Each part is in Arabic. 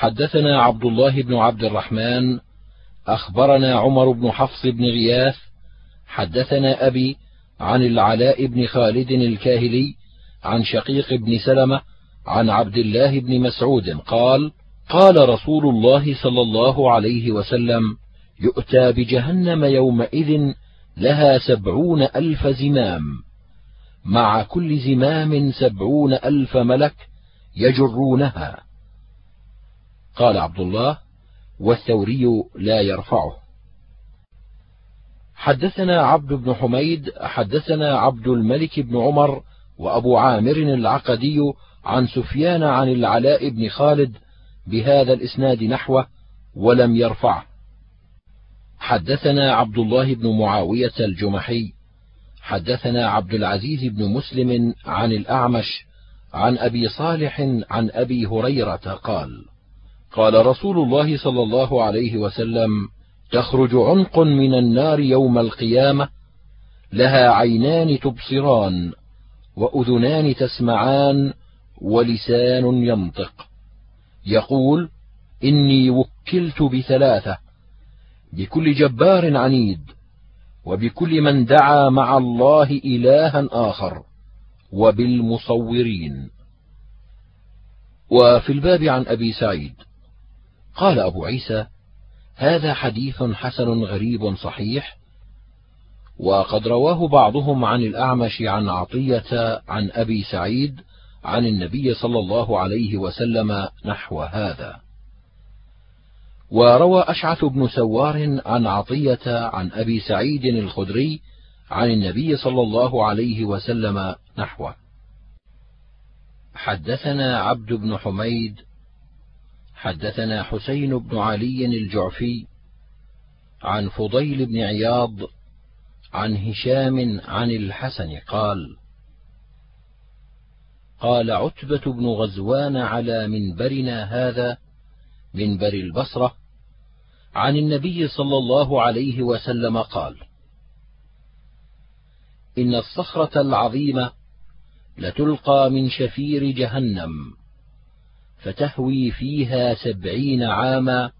حدثنا عبد الله بن عبد الرحمن أخبرنا عمر بن حفص بن غياث حدثنا أبي عن العلاء بن خالد الكاهلي عن شقيق بن سلمة عن عبد الله بن مسعود قال قال رسول الله صلى الله عليه وسلم يؤتى بجهنم يومئذ لها سبعون ألف زمام مع كل زمام سبعون ألف ملك يجرونها. قال عبد الله والثوري لا يرفعه. حدثنا عبد بن حميد حدثنا عبد الملك بن عمر وأبو عامر العقدي عن سفيان عن العلاء بن خالد بهذا الإسناد نحوه ولم يرفعه. حدثنا عبد الله بن معاوية الجمحي حدثنا عبد العزيز بن مسلم عن الأعمش عن أبي صالح عن أبي هريرة قال قال رسول الله صلى الله عليه وسلم تخرج عنق من النار يوم القيامة لها عينان تبصران وأذنان تسمعان ولسان ينطق. يقول إني وكلت بثلاثة بكل جبار عنيد وبكل من دعا مع الله إلها آخر وبالمصورين. وفي الباب عن أبي سعيد قال أبو عيسى هذا حديث حسن غريب صحيح وقد رواه بعضهم عن الأعمش عن عطية عن أبي سعيد عن النبي صلى الله عليه وسلم نحو هذا. وروى أشعث بن سوار عن عطية عن أبي سعيد الخدري عن النبي صلى الله عليه وسلم نحوه. حدثنا عبد بن حميد حدثنا حسين بن علي الجعفي عن فضيل بن عياض عن هشام عن الحسن قال قال عتبة بن غزوان على منبرنا هذا منبر البصرة عن النبي صلى الله عليه وسلم قال: إن الصخرة العظيمة لتلقى من شفير جهنم. فتهوي فيها سبعين عاما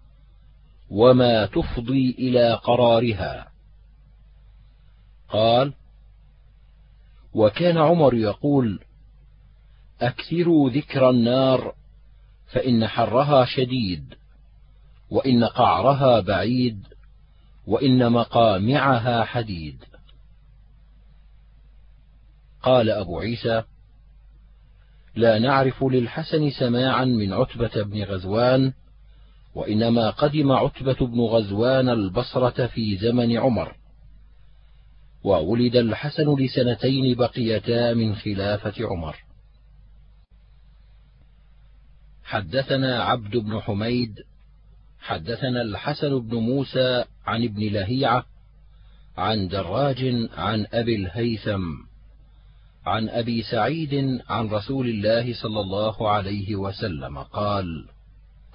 وما تفضي إلى قرارها. قال: وكان عمر يقول: أكثروا ذكر النار فإن حرها شديد وإن قعرها بعيد وإن مقامعها حديد قال أبو عيسى لا نعرف للحسن سماعا من عتبة بن غزوان وإنما قدم عتبة بن غزوان البصرة في زمن عمر. وولد الحسن لسنتين بقيتا من خلافة عمر. حدثنا عبد بن حميد حدثنا الحسن بن موسى عن ابن لهيعة عن دراج عن أبي الهيثم. عن أبي سعيد عن رسول الله صلى الله عليه وسلم قال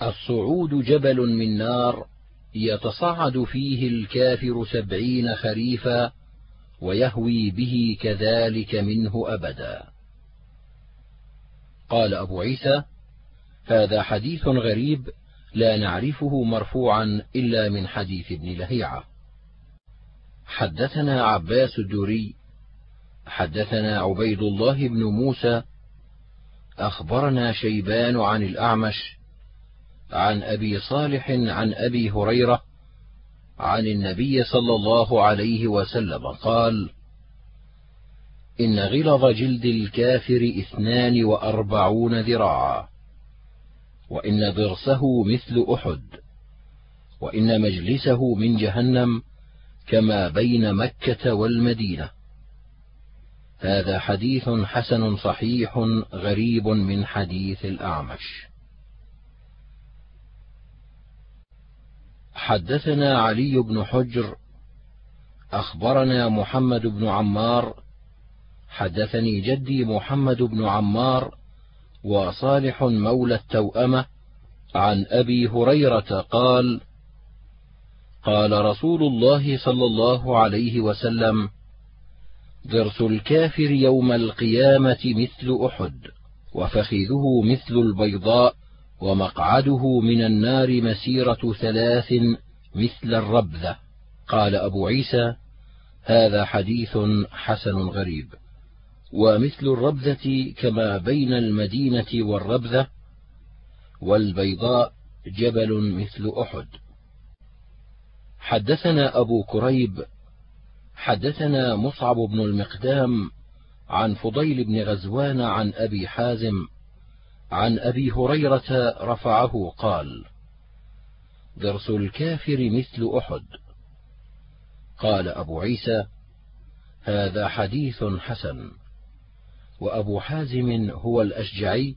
الصعود جبل من نار يتصعد فيه الكافر سبعين خريفا ويهوي به كذلك منه أبدا. قال أبو عيسى هذا حديث غريب لا نعرفه مرفوعا إلا من حديث ابن لهيعة. حدثنا عباس الدوري حدثنا عبيد الله بن موسى أخبرنا شيبان عن الأعمش عن أبي صالح عن أبي هريرة عن النبي صلى الله عليه وسلم قال إن غلظ جلد الكافر اثنان وأربعون ذراعا وإن ضرسه مثل أحد وإن مجلسه من جهنم كما بين مكة والمدينة. هذا حديث حسن صحيح غريب من حديث الأعمش. حدثنا علي بن حجر أخبرنا محمد بن عمار حدثني جدي محمد بن عمار وصالح مولى التوأمة عن أبي هريرة قال: قال رسول الله صلى الله عليه وسلم: ضرس الكافر يوم القيامة مثل أحد، وفخذه مثل البيضاء، ومقعده من النار مسيرة ثلاث مثل الربذة. قال أبو عيسى هذا حديث حسن غريب. ومثل الربذة كما بين المدينة والربذة والبيضاء جبل مثل أحد. حدثنا أبو كريب حدثنا مصعب بن المقدام عن فضيل بن غزوان عن أبي حازم عن أبي هريرة رفعه قال درس الكافر مثل أحد. قال أبو عيسى هذا حديث حسن. وأبو حازم هو الأشجعي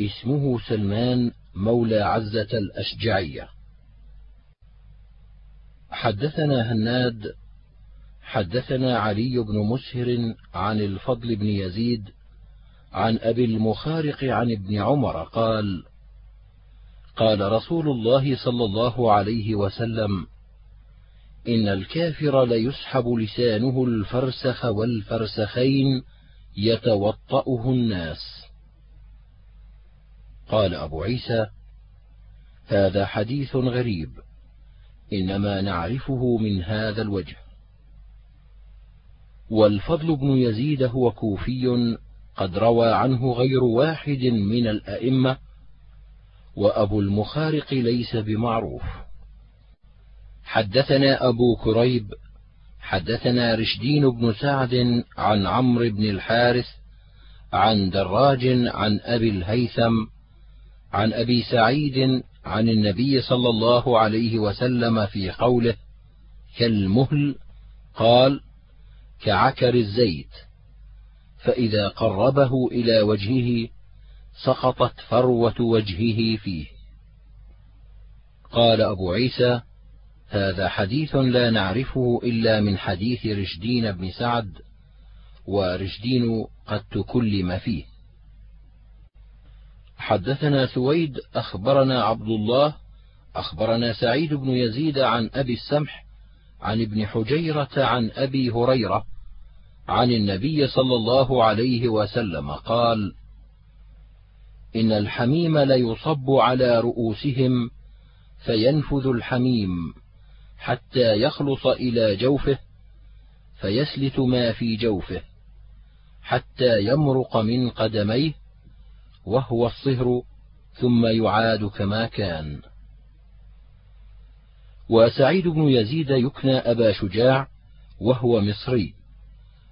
اسمه سلمان مولى عزة الأشجعية. حدثنا هناد حدثنا علي بن مسهر عن الفضل بن يزيد عن أبي المخارق عن ابن عمر قال قال رسول الله صلى الله عليه وسلم إن الكافر ليسحب لسانه الفرسخ والفرسخين يتوطأه الناس. قال أبو عيسى هذا حديث غريب إنما نعرفه من هذا الوجه. والفضل بن يزيد هو كوفي قد روى عنه غير واحد من الأئمة وأبو المخارق ليس بمعروف. حدثنا أبو كريب حدثنا رشدين بن سعد عن عمرو بن الحارث عن دراج عن أبي الهيثم عن أبي سعيد عن النبي صلى الله عليه وسلم في قوله كالمهل قال كعكر الزيت فإذا قربه إلى وجهه سقطت فروة وجهه فيه. قال أبو عيسى هذا حديث لا نعرفه إلا من حديث رشدين بن سعد ورشدين قد تكلم فيه. حدثنا سويد أخبرنا عبد الله أخبرنا سعيد بن يزيد عن أبي السمح عن ابن حجيرة عن أبي هريرة عن النبي صلى الله عليه وسلم قال إن الحميم ليصب على رؤوسهم فينفذ الحميم حتى يخلص إلى جوفه فيسلت ما في جوفه حتى يمرق من قدميه وهو الصهر ثم يعاد كما كان. وسعيد بن يزيد يكنى أبا شجاع وهو مصري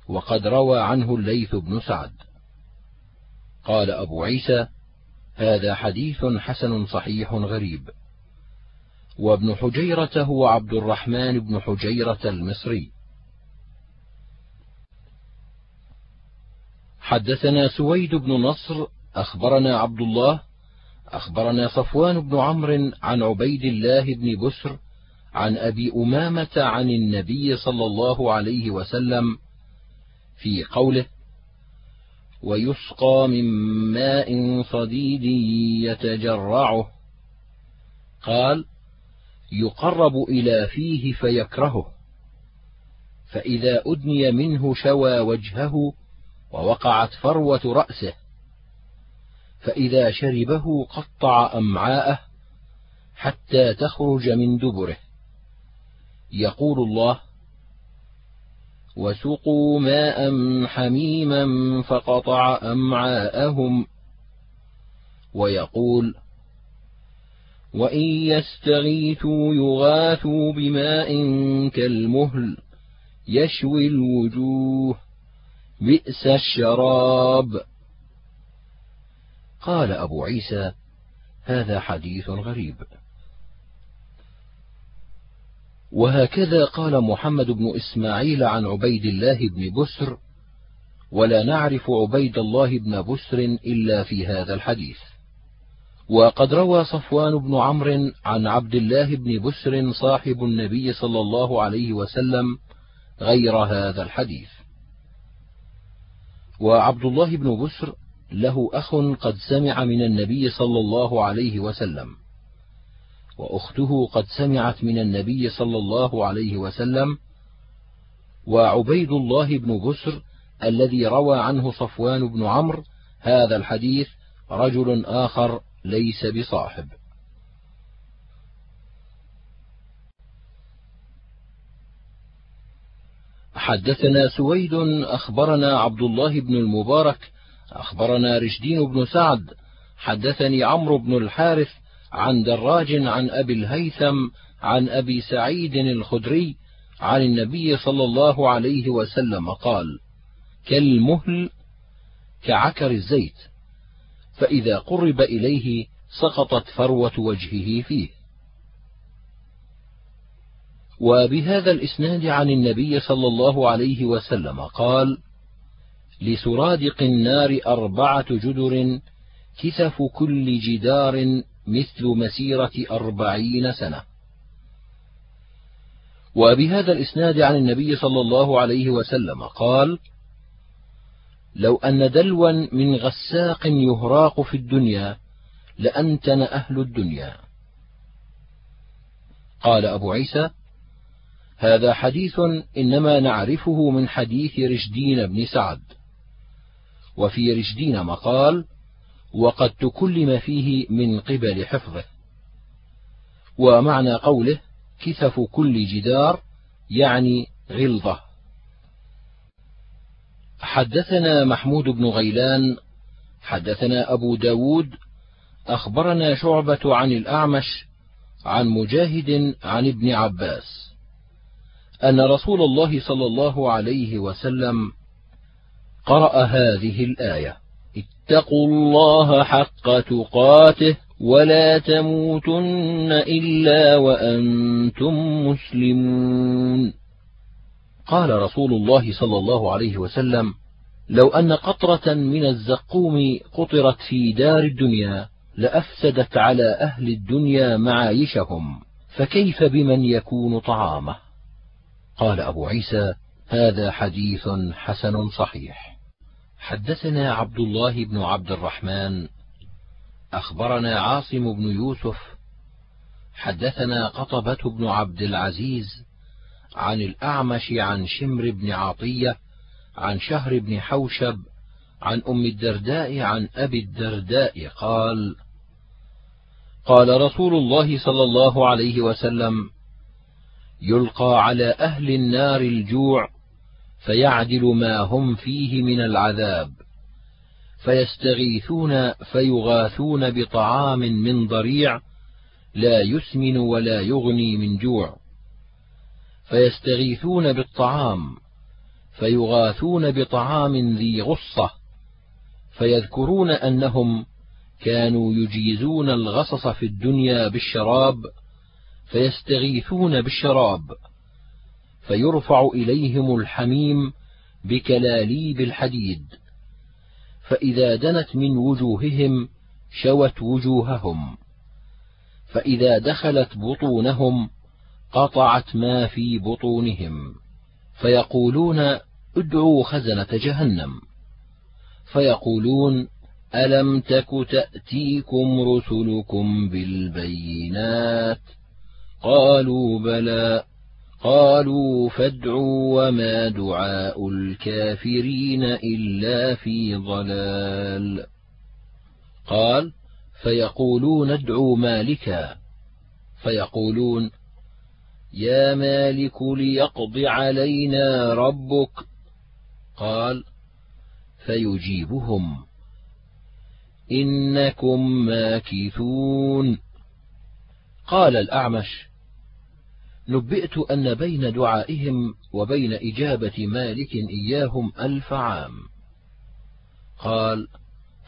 وقد روى عنه الليث بن سعد. قال أبو عيسى هذا حديث حسن صحيح غريب. وابن حجيرة هو عبد الرحمن بن حجيرة المصري. حدثنا سويد بن نصر أخبرنا عبد الله أخبرنا صفوان بن عمرو عن عبيد الله بن بسر عن أبي أمامة عن النبي صلى الله عليه وسلم في قوله ويسقى من ماء صديد يتجرعه. قال يقرب إلى فيه فيكرهه فإذا أدني منه شوى وجهه ووقعت فروة رأسه فإذا شربه قطع أمعاءه حتى تخرج من دبره. يقول الله وسقوا ماء حميما فقطع أمعاءهم. ويقول وإن يستغيثوا يغاثوا بماء كالمهل يشوي الوجوه بئس الشراب. قال أبو عيسى هذا حديث غريب. وهكذا قال محمد بن إسماعيل عن عبيد الله بن بسر ولا نعرف عبيد الله بن بسر إلا في هذا الحديث. وقد روى صفوان بن عمرو عن عبد الله بن بسر صاحب النبي صلى الله عليه وسلم غير هذا الحديث. وعبد الله بن بسر له أخ قد سمع من النبي صلى الله عليه وسلم. وأخته قد سمعت من النبي صلى الله عليه وسلم وعبيد الله بن بسر الذي روى عنه صفوان بن عمرو هذا الحديث رجل آخر ليس بصاحب. حدثنا سويد أخبرنا عبد الله بن المبارك أخبرنا رشدين بن سعد حدثني عمرو بن الحارث عن دراج عن أبي الهيثم عن أبي سعيد الخدري عن النبي صلى الله عليه وسلم قال كالمهل كعكر الزيت فإذا قرب إليه سقطت فروة وجهه فيه. وبهذا الإسناد عن النبي صلى الله عليه وسلم قال لسرادق النار أربعة جدر كثف كل جدار مثل مسيرة أربعين سنة. وبهذا الإسناد عن النبي صلى الله عليه وسلم قال لو أن دلوا من غساق يهراق في الدنيا لأنتن أهل الدنيا. قال أبو عيسى هذا حديث إنما نعرفه من حديث رشدين بن سعد. وفي رشدين مقال وقد تكلم فيه من قبل حفظه. ومعنى قوله كثف كل جدار يعني غلظة. حدثنا محمود بن غيلان حدثنا أبو داود أخبرنا شعبة عن الأعمش عن مجاهد عن ابن عباس. أن رسول الله صلى الله عليه وسلم قرأ هذه الآية: اتقوا الله حق تقاته ولا تموتن إلا وأنتم مسلمون. قال رسول الله صلى الله عليه وسلم: لو أن قطرة من الزقوم قطرت في دار الدنيا لأفسدت على أهل الدنيا معايشهم، فكيف بمن يكون طعامه؟ قال أبو عيسى هذا حديث حسن صحيح حدثنا عبد الله بن عبد الرحمن أخبرنا عاصم بن يوسف حدثنا قطبة بن عبد العزيز عن الأعمش عن شمر بن عطية عن شهر بن حوشب عن أم الدرداء عن أبي الدرداء قال قال رسول الله صلى الله عليه وسلم يلقى على أهل النار الجوع فيعدل ما هم فيه من العذاب فيستغيثون فيغاثون بطعام من ضريع لا يسمن ولا يغني من جوع فيستغيثون بالطعام فيغاثون بطعام ذي غصة فيذكرون أنهم كانوا يجيزون الغصص في الدنيا بالشراب فيستغيثون بالشراب. فيرفع إليهم الحميم بكلاليب الحديد. فإذا دنت من وجوههم شوت وجوههم. فإذا دخلت بطونهم قطعت ما في بطونهم. فيقولون ادعوا خزنة جهنم. فيقولون ألم تك تأتيكم رسلكم بالبينات؟ قالوا بلى. قالوا فادعوا وما دعاء الكافرين إلا في ضلال. قال فيقولون ادعوا مالكا. فيقولون يا مالك ليقض علينا ربك. قال فيجيبهم. إنكم ماكثون. قال الأعمش نبئت أن بين دعائهم وبين إجابة مالك إياهم ألف عام. قال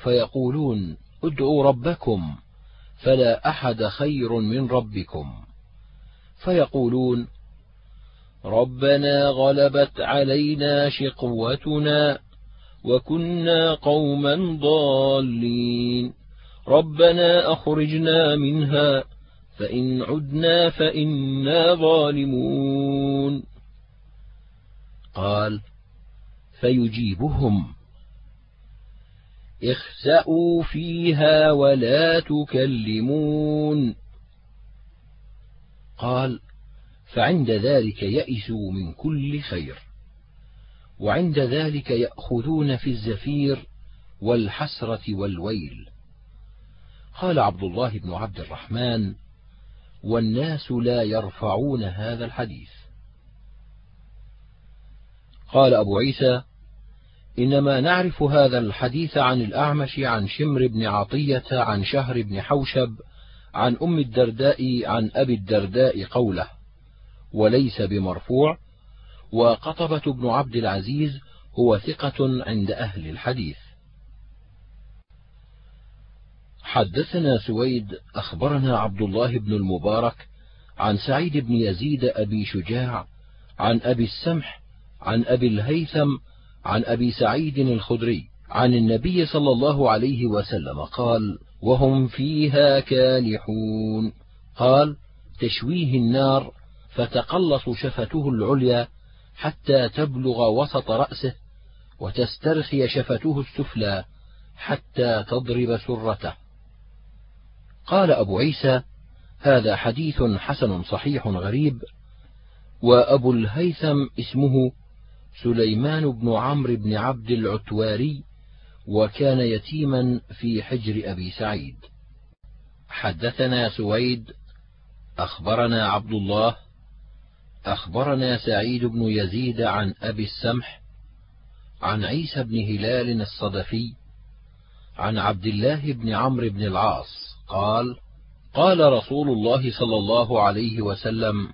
فيقولون ادعوا ربكم فلا أحد خير من ربكم. فيقولون ربنا غلبت علينا شقوتنا وكنا قوما ضالين. ربنا أخرجنا منها فإن عدنا فإنا ظالمون. قال فيجيبهم. اخسأوا فيها ولا تكلمون. قال فعند ذلك يئسوا من كل خير وعند ذلك يأخذون في الزفير والحسرة والويل. قال عبد الله بن عبد الرحمن والناس لا يرفعون هذا الحديث. قال أبو عيسى إنما نعرف هذا الحديث عن الأعمش عن شمر بن عطية عن شهر بن حوشب عن أم الدرداء عن أبي الدرداء قوله وليس بمرفوع وقطبة بن عبد العزيز هو ثقة عند أهل الحديث. حدثنا سويد أخبرنا عبد الله بن المبارك عن سعيد بن يزيد أبي شجاع عن أبي السمح عن أبي الهيثم عن أبي سعيد الخدري عن النبي صلى الله عليه وسلم قال وهم فيها كالحون قال تشويه النار فتقلص شفته العليا حتى تبلغ وسط رأسه وتسترخي شفته السفلى حتى تضرب سرته قال أبو عيسى هذا حديث حسن صحيح غريب وأبو الهيثم اسمه سليمان بن عمرو بن عبد العتواري وكان يتيما في حجر أبي سعيد. حدثنا سويد أخبرنا عبد الله أخبرنا سعيد بن يزيد عن أبي السمح عن عيسى بن هلال الصدفي عن عبد الله بن عمرو بن العاص. قال قال رسول الله صلى الله عليه وسلم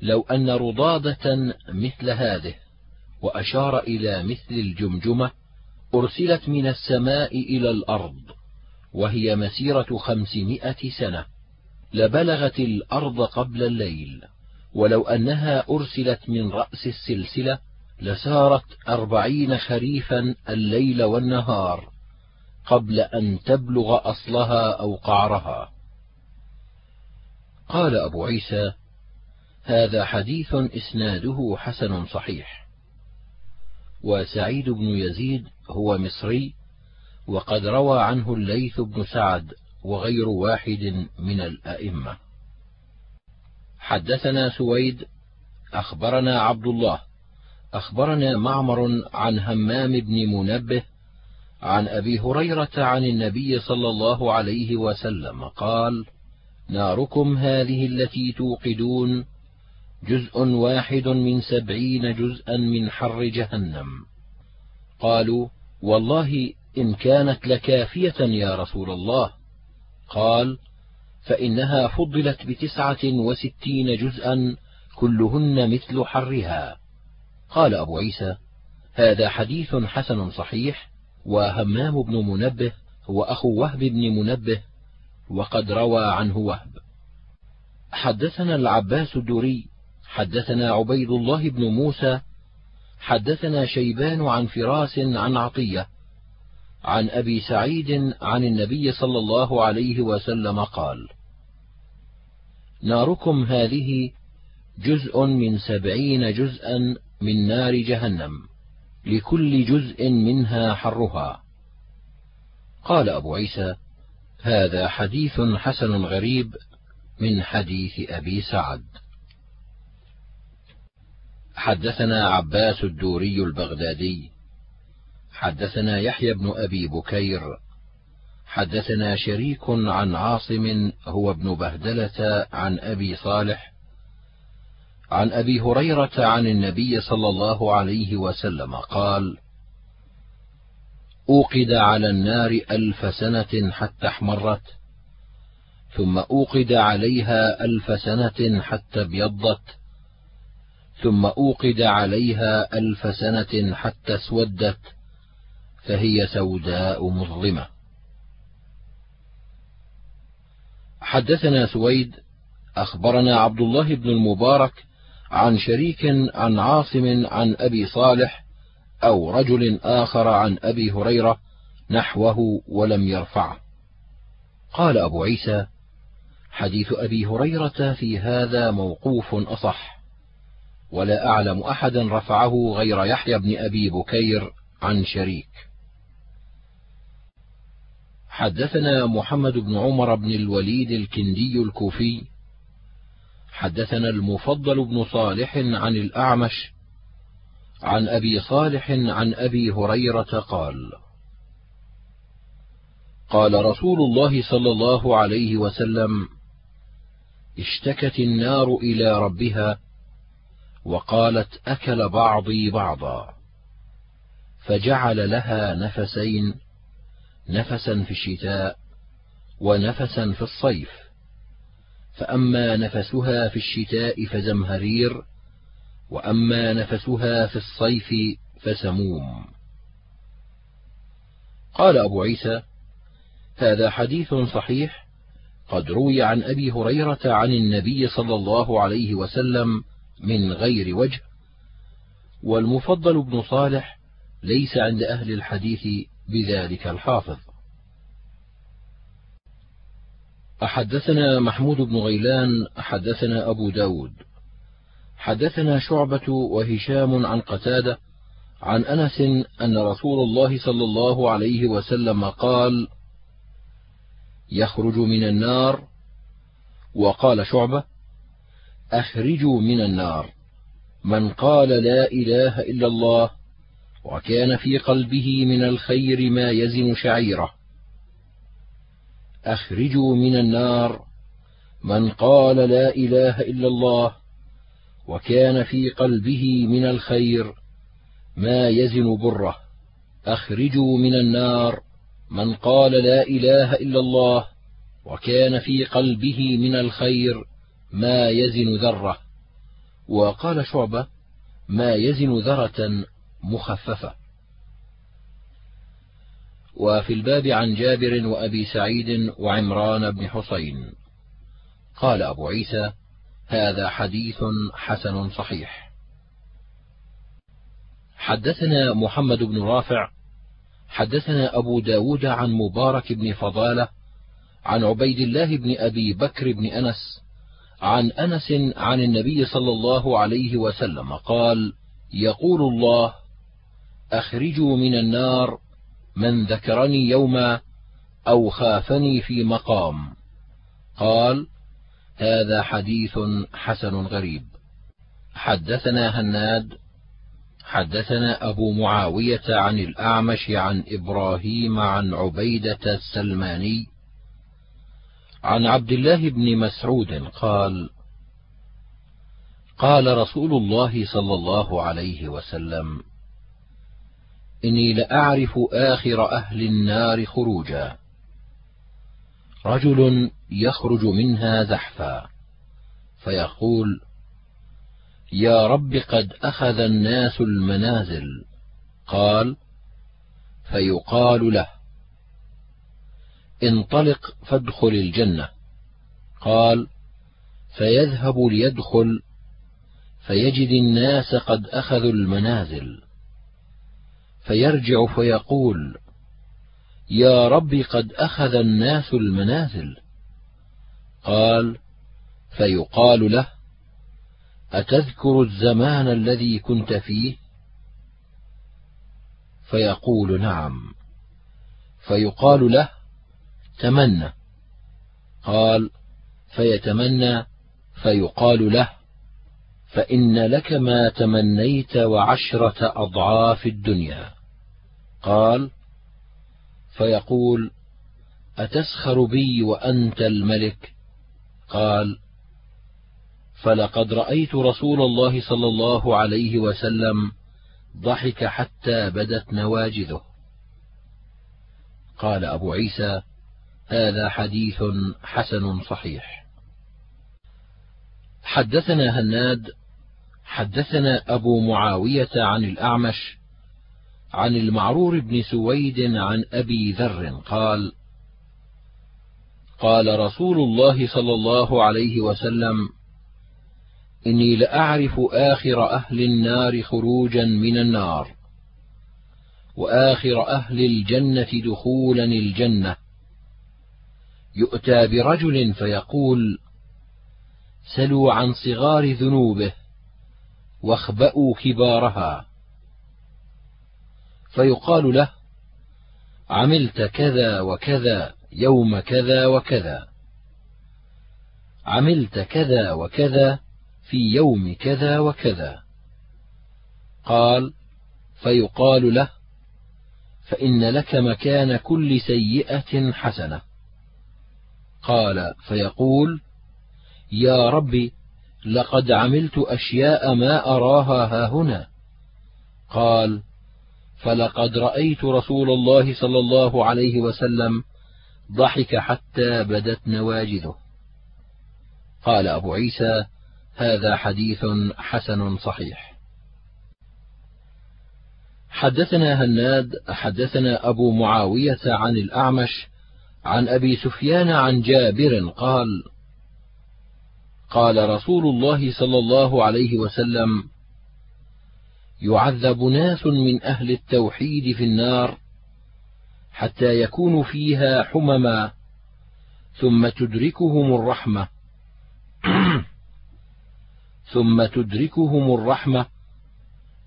لو أن رضادة مثل هذه وأشار إلى مثل الجمجمة أرسلت من السماء إلى الأرض وهي مسيرة خمسمائة سنة لبلغت الأرض قبل الليل ولو أنها أرسلت من رأس السلسلة لسارت أربعين خريفا الليل والنهار. قبل أن تبلغ أصلها أو قعرها. قال أبو عيسى هذا حديث إسناده حسن صحيح. وسعيد بن يزيد هو مصري وقد روى عنه الليث بن سعد وغير واحد من الأئمة. حدثنا سويد أخبرنا عبد الله أخبرنا معمر عن همام بن منبه عن أبي هريرة عن النبي صلى الله عليه وسلم قال ناركم هذه التي توقدون جزء واحد من سبعين جزءا من حر جهنم. قالوا والله إن كانت لكافية يا رسول الله. قال فإنها فضلت بتسعة وستين جزءا كلهن مثل حرها. قال أبو عيسى هذا حديث حسن صحيح وهمام بن منبه هو أخو وهب بن منبه وقد روى عنه وهب. حدثنا العباس الدوري حدثنا عبيد الله بن موسى حدثنا شيبان عن فراس عن عطية عن أبي سعيد عن النبي صلى الله عليه وسلم قال ناركم هذه جزء من سبعين جزءا من نار جهنم. لكل جزء منها حرها. قال أبو عيسى هذا حديث حسن غريب من حديث أبي سعد. حدثنا عباس الدوري البغدادي. حدثنا يحيى بن أبي بكير. حدثنا شريك عن عاصم هو ابن بهدلة عن أبي صالح عن أبي هريرة عن النبي صلى الله عليه وسلم قال أوقد على النار ألف سنة حتى احمرت ثم أوقد عليها ألف سنة حتى ابيضت ثم أوقد عليها ألف سنة حتى اسودت فهي سوداء مظلمة. حدثنا سويد أخبرنا عبد الله بن المبارك عن شريك عن عاصم عن أبي صالح أو رجل آخر عن أبي هريرة نحوه ولم يرفعه. قال أبو عيسى حديث أبي هريرة في هذا موقوف أصح ولا أعلم أحدا رفعه غير يحيى بن أبي بكير عن شريك. حدثنا محمد بن عمر بن الوليد الكندي الكوفي حدثنا المفضل بن صالح عن الأعمش عن أبي صالح عن أبي هريرة قال قال رسول الله صلى الله عليه وسلم اشتكت النار إلى ربها وقالت أكل بعضي بعضا فجعل لها نفسين نفسا في الشتاء ونفسا في الصيف. فأما نفسها في الشتاء فزمهرير وأما نفسها في الصيف فسموم. قال أبو عيسى هذا حديث صحيح قد روي عن أبي هريرة عن النبي صلى الله عليه وسلم من غير وجه والمفضل بن صالح ليس عند أهل الحديث بذلك الحافظ. أحدثنا محمود بن غيلان حدثنا أبو داود. حدثنا شعبة وهشام عن قتادة عن أنس أن رسول الله صلى الله عليه وسلم قال يخرج من النار. وقال شعبة أخرجوا من النار. من قال لا إله إلا الله وكان في قلبه من الخير ما يزن شعيره. أخرجوا من النار. من قال لا إله إلا الله وكان في قلبه من الخير ما يزن بره. أخرجوا من النار. من قال لا إله إلا الله وكان في قلبه من الخير ما يزن ذرة. وقال شعبة ما يزن ذرة مخففة. وفي الباب عن جابر وأبي سعيد وعمران بن حسين قال أبو عيسى هذا حديث حسن صحيح. حدثنا محمد بن رافع حدثنا أبو داود عن مبارك بن فضالة عن عبيد الله بن أبي بكر بن أنس عن أنس عن النبي صلى الله عليه وسلم قال يقول الله أخرجوا من النار من ذكرني يوما أو خافني في مقام. قال هذا حديث حسن غريب. حدثنا هناد حدثنا أبو معاوية عن الأعمش عن إبراهيم عن عبيدة السلماني عن عبد الله بن مسعود قال قال رسول الله صلى الله عليه وسلم إني لأعرف آخر أهل النار خروجا. رجل يخرج منها زحفا فيقول يا رب قد أخذ الناس المنازل. قال فيقال له انطلق فادخل الجنة. قال فيذهب ليدخل فيجد الناس قد أخذوا المنازل. فيرجع فيقول يا رب قد أخذ الناس المنازل. قال فيقال له أتذكر الزمان الذي كنت فيه؟ فيقول نعم. فيقال له تمنى. قال فيتمنى. فيقال له فإن لك ما تمنيت وعشرة أضعاف الدنيا. قال فيقول أتسخر بي وأنت الملك؟ قال فلقد رأيت رسول الله صلى الله عليه وسلم ضحك حتى بدت نواجذه. قال أبو عيسى هذا حديث حسن صحيح. حدثنا هناد حدثنا أبو معاوية عن الأعمش عن المعرور بن سويد عن أبي ذر قال قال رسول الله صلى الله عليه وسلم إني لأعرف آخر أهل النار خروجا من النار وآخر أهل الجنة دخولا الجنة. يؤتى برجل فيقول سلوا عن صغار ذنوبه واخبأوا كبارها. فيقال له عملت كذا وكذا يوم كذا وكذا. عملت كذا وكذا في يوم كذا وكذا. قال فيقال له فإن لك مكان كل سيئة حسنة. قال فيقول يا رب لقد عملت أشياء ما أراها هاهنا قال فلقد رأيت رسول الله صلى الله عليه وسلم ضحك حتى بدت نواجذه. قال أبو عيسى هذا حديث حسن صحيح. حدثنا هناد حدثنا أبو معاوية عن الأعمش عن أبي سفيان عن جابر قال قال رسول الله صلى الله عليه وسلم يعذب ناس من أهل التوحيد في النار حتى يكون فيها حمما ثم تدركهم الرحمة. ثم تدركهم الرحمة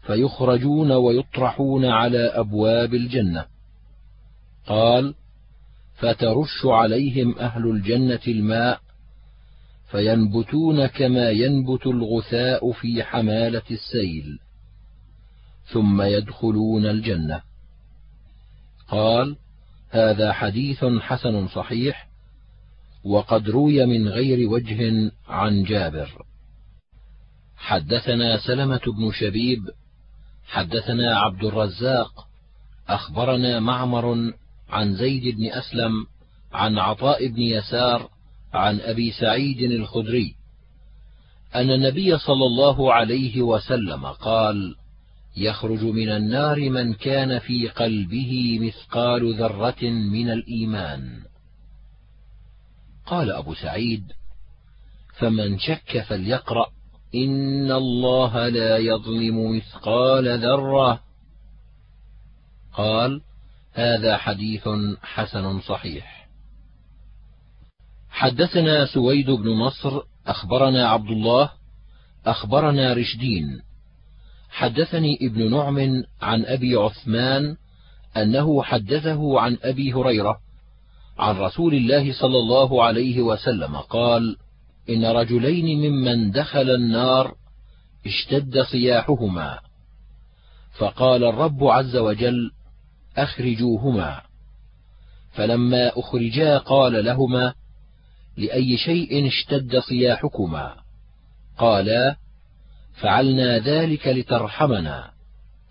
فيخرجون ويطرحون على أبواب الجنة. قال فترش عليهم أهل الجنة الماء فينبتون كما ينبت الغثاء في حمالة السيل. ثم يدخلون الجنة. قال هذا حديث حسن صحيح وقد روي من غير وجه عن جابر. حدثنا سلمة بن شبيب حدثنا عبد الرزاق أخبرنا معمر عن زيد بن أسلم عن عطاء بن يسار عن أبي سعيد الخدري أن النبي صلى الله عليه وسلم قال: يخرج من النار من كان في قلبه مثقال ذرة من الإيمان. قال أبو سعيد: فمن شك فليقرأ إن الله لا يظلم مثقال ذرة. قال: هذا حديث حسن صحيح. حدثنا سويد بن نصر أخبرنا عبد الله أخبرنا رشدين حدثني ابن نعم عن أبي عثمان أنه حدثه عن أبي هريرة عن رسول الله صلى الله عليه وسلم قال إن رجلين ممن دخل النار اشتد صياحهما. فقال الرب عز وجل أخرجوهما. فلما أخرجا قال لهما لأي شيء اشتد صياحكما؟ قالا فعلنا ذلك لترحمنا.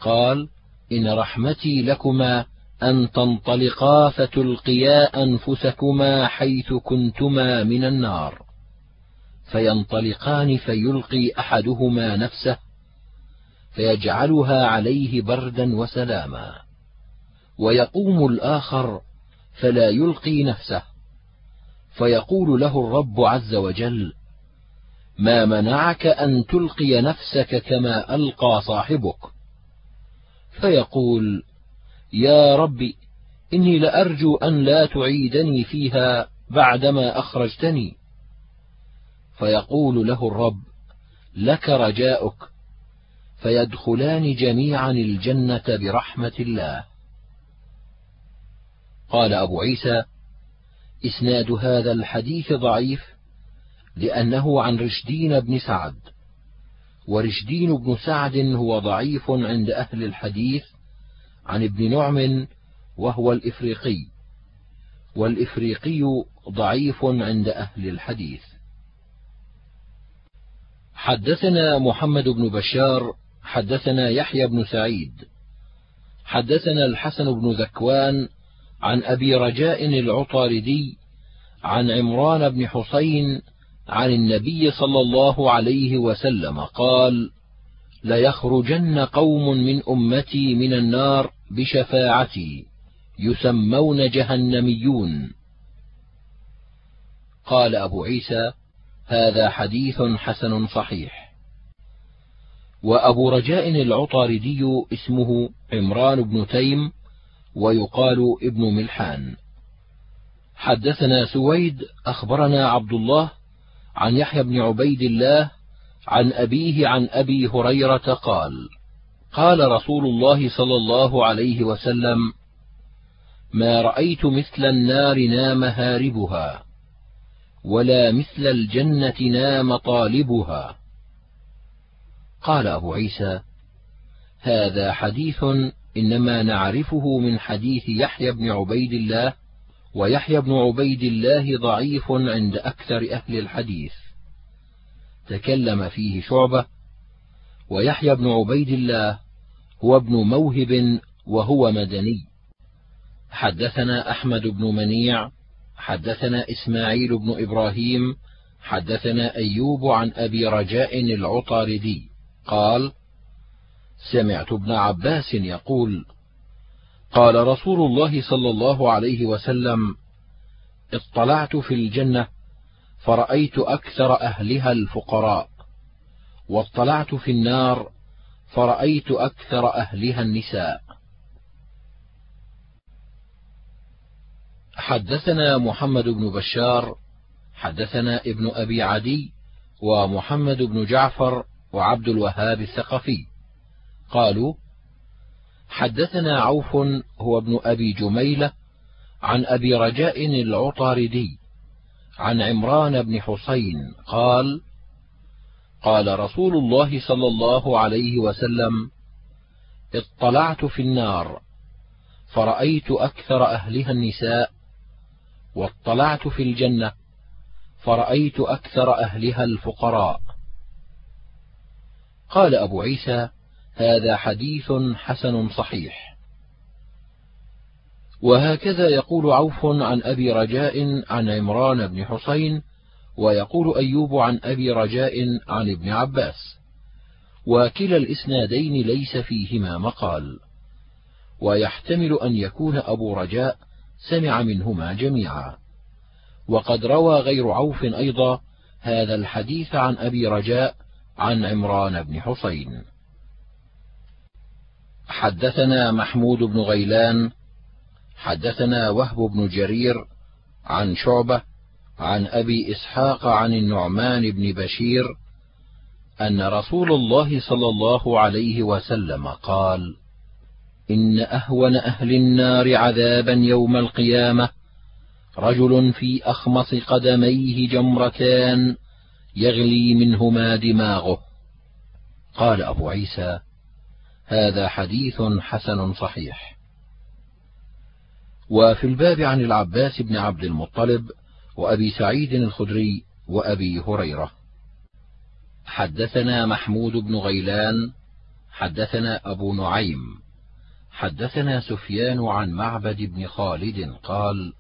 قال إن رحمتي لكما أن تنطلقا فتلقيا أنفسكما حيث كنتما من النار. فينطلقان فيلقي أحدهما نفسه فيجعلها عليه بردا وسلاما. ويقوم الآخر فلا يلقي نفسه فيقول له الرب عز وجل ما منعك أن تلقي نفسك كما ألقى صاحبك. فيقول يا رب إني لأرجو أن لا تعيدني فيها بعدما أخرجتني. فيقول له الرب لك رجاؤك فيدخلان جميعا الجنة برحمة الله. قال أبو عيسى إسناد هذا الحديث ضعيف لأنه عن رشدين بن سعد. ورشدين بن سعد هو ضعيف عند أهل الحديث عن ابن نعم وهو الإفريقي. والإفريقي ضعيف عند أهل الحديث. حدثنا محمد بن بشار حدثنا يحيى بن سعيد. حدثنا الحسن بن ذكوان عن أبي رجاء العطاردي عن عمران بن حسين عن النبي صلى الله عليه وسلم قال ليخرجن قوم من أمتي من النار بشفاعتي يسمون جهنميون. قال أبو عيسى هذا حديث حسن صحيح. وأبو رجاء العطاردي اسمه عمران بن تيم ويقال ابن ملحان. حدثنا سويد أخبرنا عبد الله عن يحيى بن عبيد الله عن أبيه عن أبي هريرة قال قال رسول الله صلى الله عليه وسلم ما رأيت مثل النار نام هاربها ولا مثل الجنة نام طالبها. قال أبو عيسى هذا حديث إنما نعرفه من حديث يحيى بن عبيد الله ويحيى بن عبيد الله ضعيف عند أكثر أهل الحديث. تكلم فيه شعبة ويحيى بن عبيد الله هو ابن موهب وهو مدني. حدثنا أحمد بن منيع حدثنا إسماعيل بن إبراهيم حدثنا أيوب عن أبي رجاء العطاردي. قال سمعت ابن عباس يقول قال رسول الله صلى الله عليه وسلم اطلعت في الجنة فرأيت أكثر أهلها الفقراء واطلعت في النار فرأيت أكثر أهلها النساء. حدثنا محمد بن بشار حدثنا ابن أبي عدي ومحمد بن جعفر وعبد الوهاب الثقفي قالوا حدثنا عوف هو ابن أبي جميلة عن أبي رجاء العطاردي عن عمران بن حسين قال قال رسول الله صلى الله عليه وسلم اطلعت في النار فرأيت أكثر أهلها النساء واطلعت في الجنة فرأيت أكثر أهلها الفقراء. قال أبو عيسى هذا حديث حسن صحيح. وهكذا يقول عوف عن أبي رجاء عن عمران بن حسين ويقول أيوب عن أبي رجاء عن ابن عباس. وكلا الإسنادين ليس فيهما مقال. ويحتمل أن يكون أبو رجاء سمع منهما جميعا. وقد روى غير عوف أيضا هذا الحديث عن أبي رجاء عن عمران بن حسين. حدثنا محمود بن غيلان حدثنا وهب بن جرير عن شعبة عن أبي إسحاق عن النعمان بن بشير أن رسول الله صلى الله عليه وسلم قال إن أهون أهل النار عذابا يوم القيامة رجل في أخمص قدميه جمرتان يغلي منهما دماغه. قال أبو عيسى هذا حديث حسن صحيح. وفي الباب عن العباس بن عبد المطلب وأبي سعيد الخدري وأبي هريرة. حدثنا محمود بن غيلان حدثنا أبو نعيم حدثنا سفيان عن معبد بن خالد قال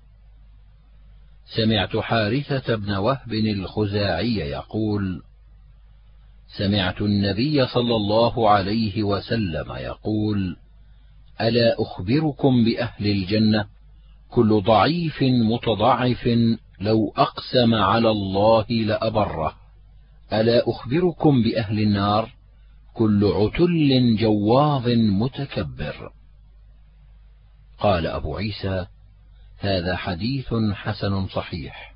سمعت حارثة بن وهب الخزاعي يقول سمعت النبي صلى الله عليه وسلم يقول ألا أخبركم بأهل الجنة؟ كل ضعيف متضعف لو أقسم على الله لأبره. ألا أخبركم بأهل النار؟ كل عتل جواظ متكبر. قال أبو عيسى هذا حديث حسن صحيح.